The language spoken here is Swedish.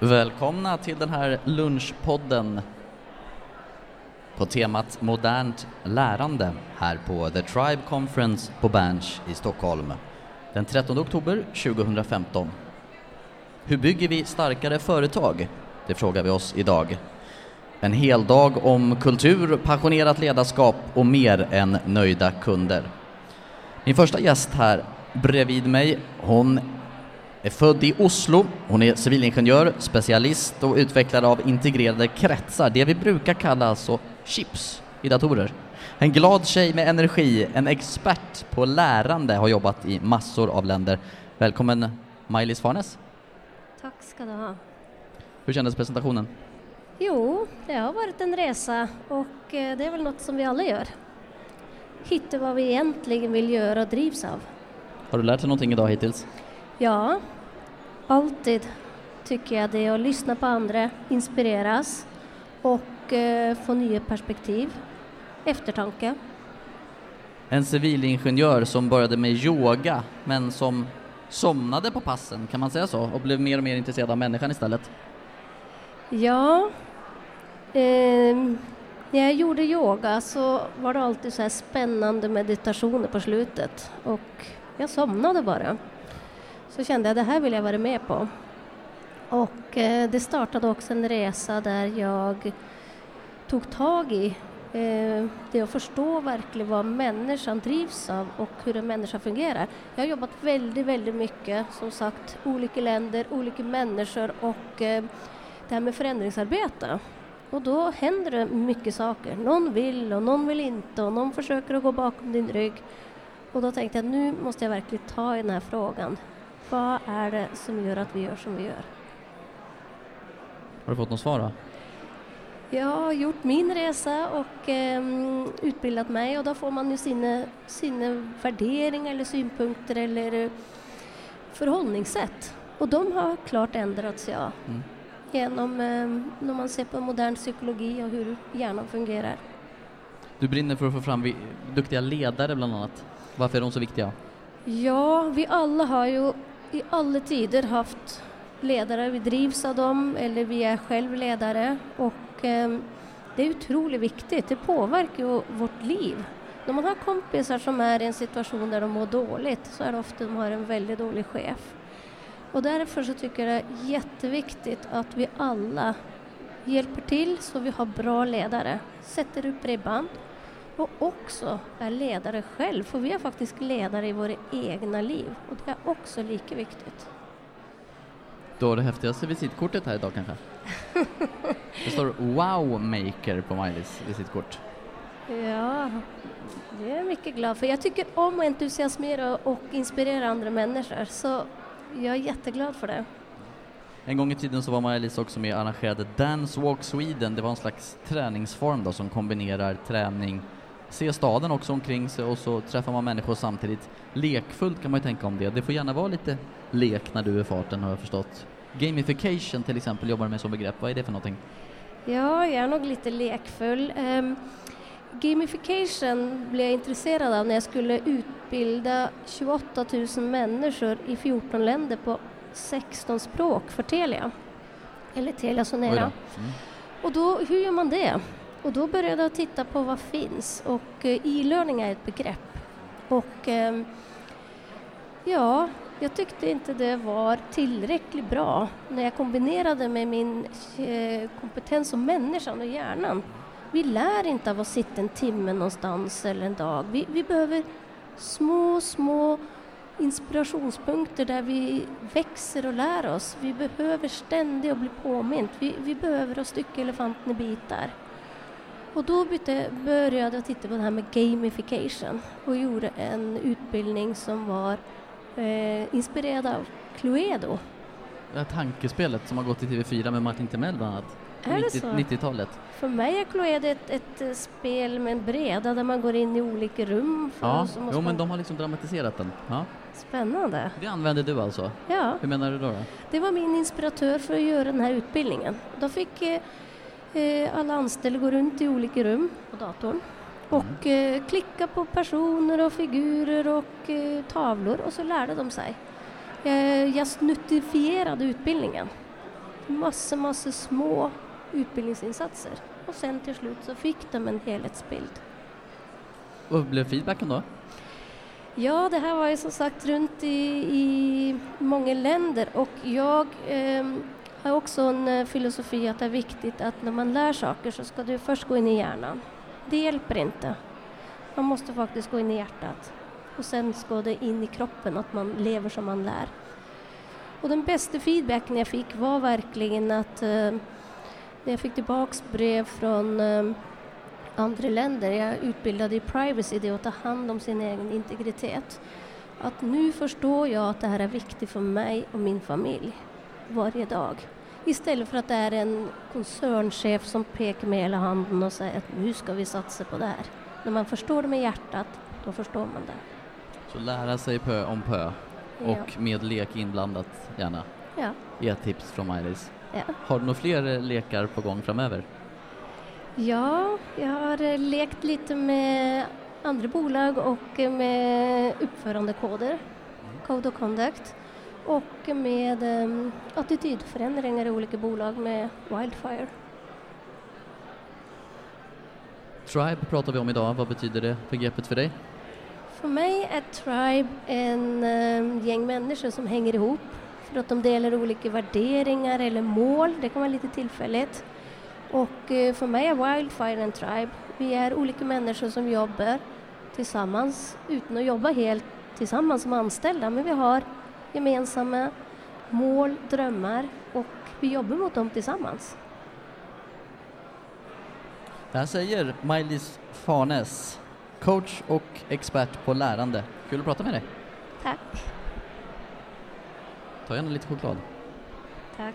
Välkomna till den här lunchpodden på temat modernt lärande här på The Tribe Conference på Berns i Stockholm den 13 oktober 2015. Hur bygger vi starkare företag? Det frågar vi oss idag. En hel dag om kultur, passionerat ledarskap och mer än nöjda kunder. Min första gäst här bredvid mig, hon är född i Oslo. Hon är civilingenjör, specialist och utvecklare av integrerade kretsar, det vi brukar kalla alltså chips i datorer. En glad tjej med energi, en expert på lärande, har jobbat i massor av länder. Välkommen Maj-Lis Farnes. Tack ska du ha. Hur kändes presentationen? Jo, det har varit en resa och eh, det är väl något som vi alla gör. Hitta vad vi egentligen vill göra och drivs av. Har du lärt dig någonting idag hittills? Ja, alltid tycker jag det är att lyssna på andra, inspireras och eh, få nya perspektiv, eftertanke. En civilingenjör som började med yoga men som somnade på passen, kan man säga så? Och blev mer och mer intresserad av människan istället? Ja, eh, när jag gjorde yoga så var det alltid så här spännande meditationer på slutet och jag somnade bara. Så kände jag det här vill jag vara med på. Och eh, det startade också en resa där jag tog tag i eh, det att förstå verkligen vad människan drivs av och hur en människa fungerar. Jag har jobbat väldigt, väldigt mycket, som sagt, olika länder, olika människor och eh, det här med förändringsarbete. Och då händer det mycket saker. Någon vill och någon vill inte och någon försöker att gå bakom din rygg. Och då tänkte jag nu måste jag verkligen ta i den här frågan. Vad är det som gör att vi gör som vi gör? Har du fått något svar då? Jag har gjort min resa och eh, utbildat mig och då får man ju sina, sina värderingar eller synpunkter eller förhållningssätt. Och de har klart ändrats, ja. Mm. Genom eh, när man ser på modern psykologi och hur hjärnan fungerar. Du brinner för att få fram duktiga ledare bland annat. Varför är de så viktiga? Ja, vi alla har ju i alla tider haft ledare, vi drivs av dem eller vi är själv ledare. Och eh, det är otroligt viktigt, det påverkar ju vårt liv. När man har kompisar som är i en situation där de mår dåligt så är det ofta de har en väldigt dålig chef. Och därför så tycker jag det är jätteviktigt att vi alla hjälper till så vi har bra ledare, sätter upp ribban och också är ledare själv, för vi är faktiskt ledare i våra egna liv och det är också lika viktigt. Du har det häftigaste visitkortet här idag kanske? det står Wow Maker på Miley's visitkort. Ja, det är jag mycket glad för. Jag tycker om att entusiasmera och inspirera andra människor så jag är jätteglad för det. En gång i tiden så var Maja-Lisa också med och arrangerade Dance Walk Sweden. Det var en slags träningsform då som kombinerar träning, se staden också omkring sig och så träffar man människor samtidigt. Lekfullt kan man ju tänka om det. Det får gärna vara lite lek när du är farten har jag förstått. Gamification till exempel jobbar med som begrepp. Vad är det för någonting? Ja, jag är nog lite lekfull. Um, gamification blev jag intresserad av när jag skulle utbilda 28 000 människor i 14 länder på 16 språk för Telia, eller Telia Sonera. Mm. Och då, hur gör man det? Och då började jag titta på vad finns och eh, e-learning är ett begrepp. Och ehm, ja, jag tyckte inte det var tillräckligt bra när jag kombinerade med min eh, kompetens som människan och hjärnan. Vi lär inte av att sitta en timme någonstans eller en dag. Vi, vi behöver små, små inspirationspunkter där vi växer och lär oss. Vi behöver ständigt bli påmint. Vi, vi behöver att stycka elefanten i bitar. Och då bytte, började jag titta på det här med gamification och gjorde en utbildning som var eh, inspirerad av Cluedo. Det här tankespelet som har gått i TV4 med Martin Timell bland annat. Är 90, 90-talet. För mig är Cluedo ett, ett, eh, spel med en breda där man går in i olika rum. ja, jo, men de har liksom dramatiserat den. Ja. Spännande. Det använde du alltså? Ja. Hur menar du då, då? Det var min inspiratör för att göra den här utbildningen. Då fick Eh, alla anställda går runt i olika rum på datorn och mm. eh, klicka på personer och figurer och eh, tavlor och så lärde de sig. jag snuttifierade utbildningen. massor, massor små utbildningsinsatser. Och sen till slut så fick de en helhetsbild. Vad blev feedbacken då? Ja, det här var ju som sagt runt i, i många länder och jag eh, har också en eh, filosofi att det är viktigt att när man lär saker så ska du först gå in i hjärnan. Det hjälper inte. Man måste faktiskt gå in i hjärtat och sen ska det in i kroppen, att man lever som man lär. Och den bästa feedbacken jag fick var verkligen att eh, jag fick tillbaks brev från eh, andra länder, jag utbildade i privacy, det är att ta hand om sin egen integritet. Att nu förstår jag att det här är viktigt för mig och min familj varje dag. Istället för att det är en koncernchef som pekar med hela handen och säger att nu ska vi satsa på det här. När man förstår det med hjärtat, då förstår man det. Så lära sig pö om pö Ja. och med lek inblandat gärna. Ja, ett tips från Maj-Lis. ja. Har du några fler eh, lekar på gång framöver? ja, jag har eh, lekt lite med andra bolag och eh, med uppförandekoder, Code of Conduct, och med um, attitydförändringar i olika bolag med Wildfire. Tribe pratar vi om idag. Vad betyder det begreppet för dig? För mig är Tribe en eh, gäng människor som hänger ihop för att de delar olika värderingar eller mål. Det kan vara lite tillfälligt. Och eh, för mig är Wildfire en Tribe. Vi är olika människor som jobbar tillsammans utan att jobba helt tillsammans som anställda. Men vi har gemensamma mål, drömmar och vi jobbar mot dem tillsammans. Det här säger Maj-Lis Farnes, coach och expert på lärande. Kul att prata med dig. Tack. Ta gärna lite choklad. Tack.